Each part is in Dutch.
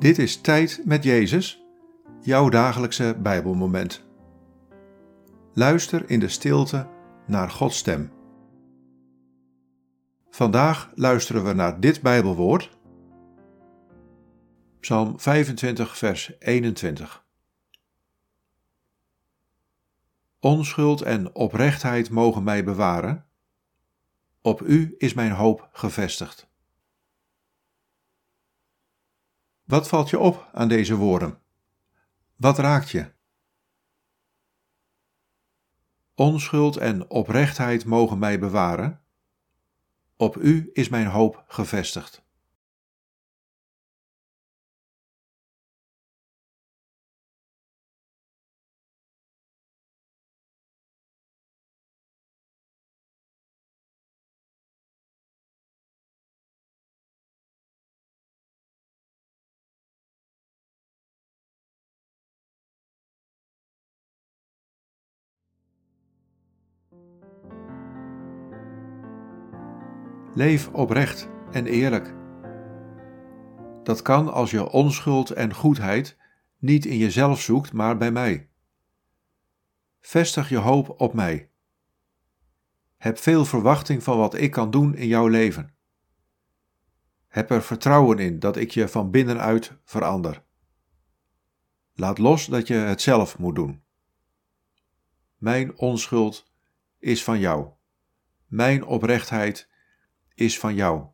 Dit is Tijd met Jezus, jouw dagelijkse Bijbelmoment. Luister in de stilte naar Gods stem. Vandaag luisteren we naar dit Bijbelwoord. Psalm 25, vers 21. Onschuld en oprechtheid mogen mij bewaren. Op u is mijn hoop gevestigd. Wat valt je op aan deze woorden? Wat raakt je? Onschuld en oprechtheid mogen mij bewaren. Op u is mijn hoop gevestigd. Leef oprecht en eerlijk. Dat kan als je onschuld en goedheid niet in jezelf zoekt, maar bij mij. Vestig je hoop op mij. Heb veel verwachting van wat ik kan doen in jouw leven. Heb er vertrouwen in dat ik je van binnenuit verander. Laat los dat je het zelf moet doen. Mijn onschuld is van jou. Mijn oprechtheid is van jou.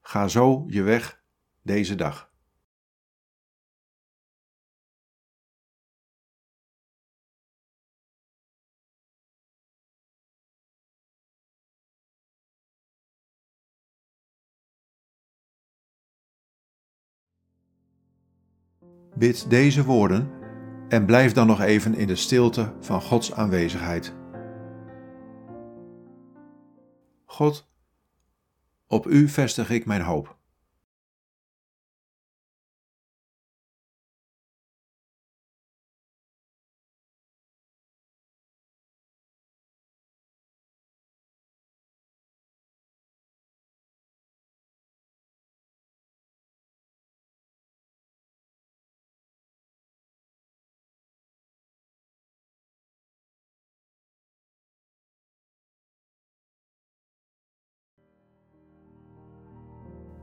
Ga zo je weg deze dag. Bid deze woorden en blijf dan nog even in de stilte van Gods aanwezigheid. God, op U vestig ik mijn hoop.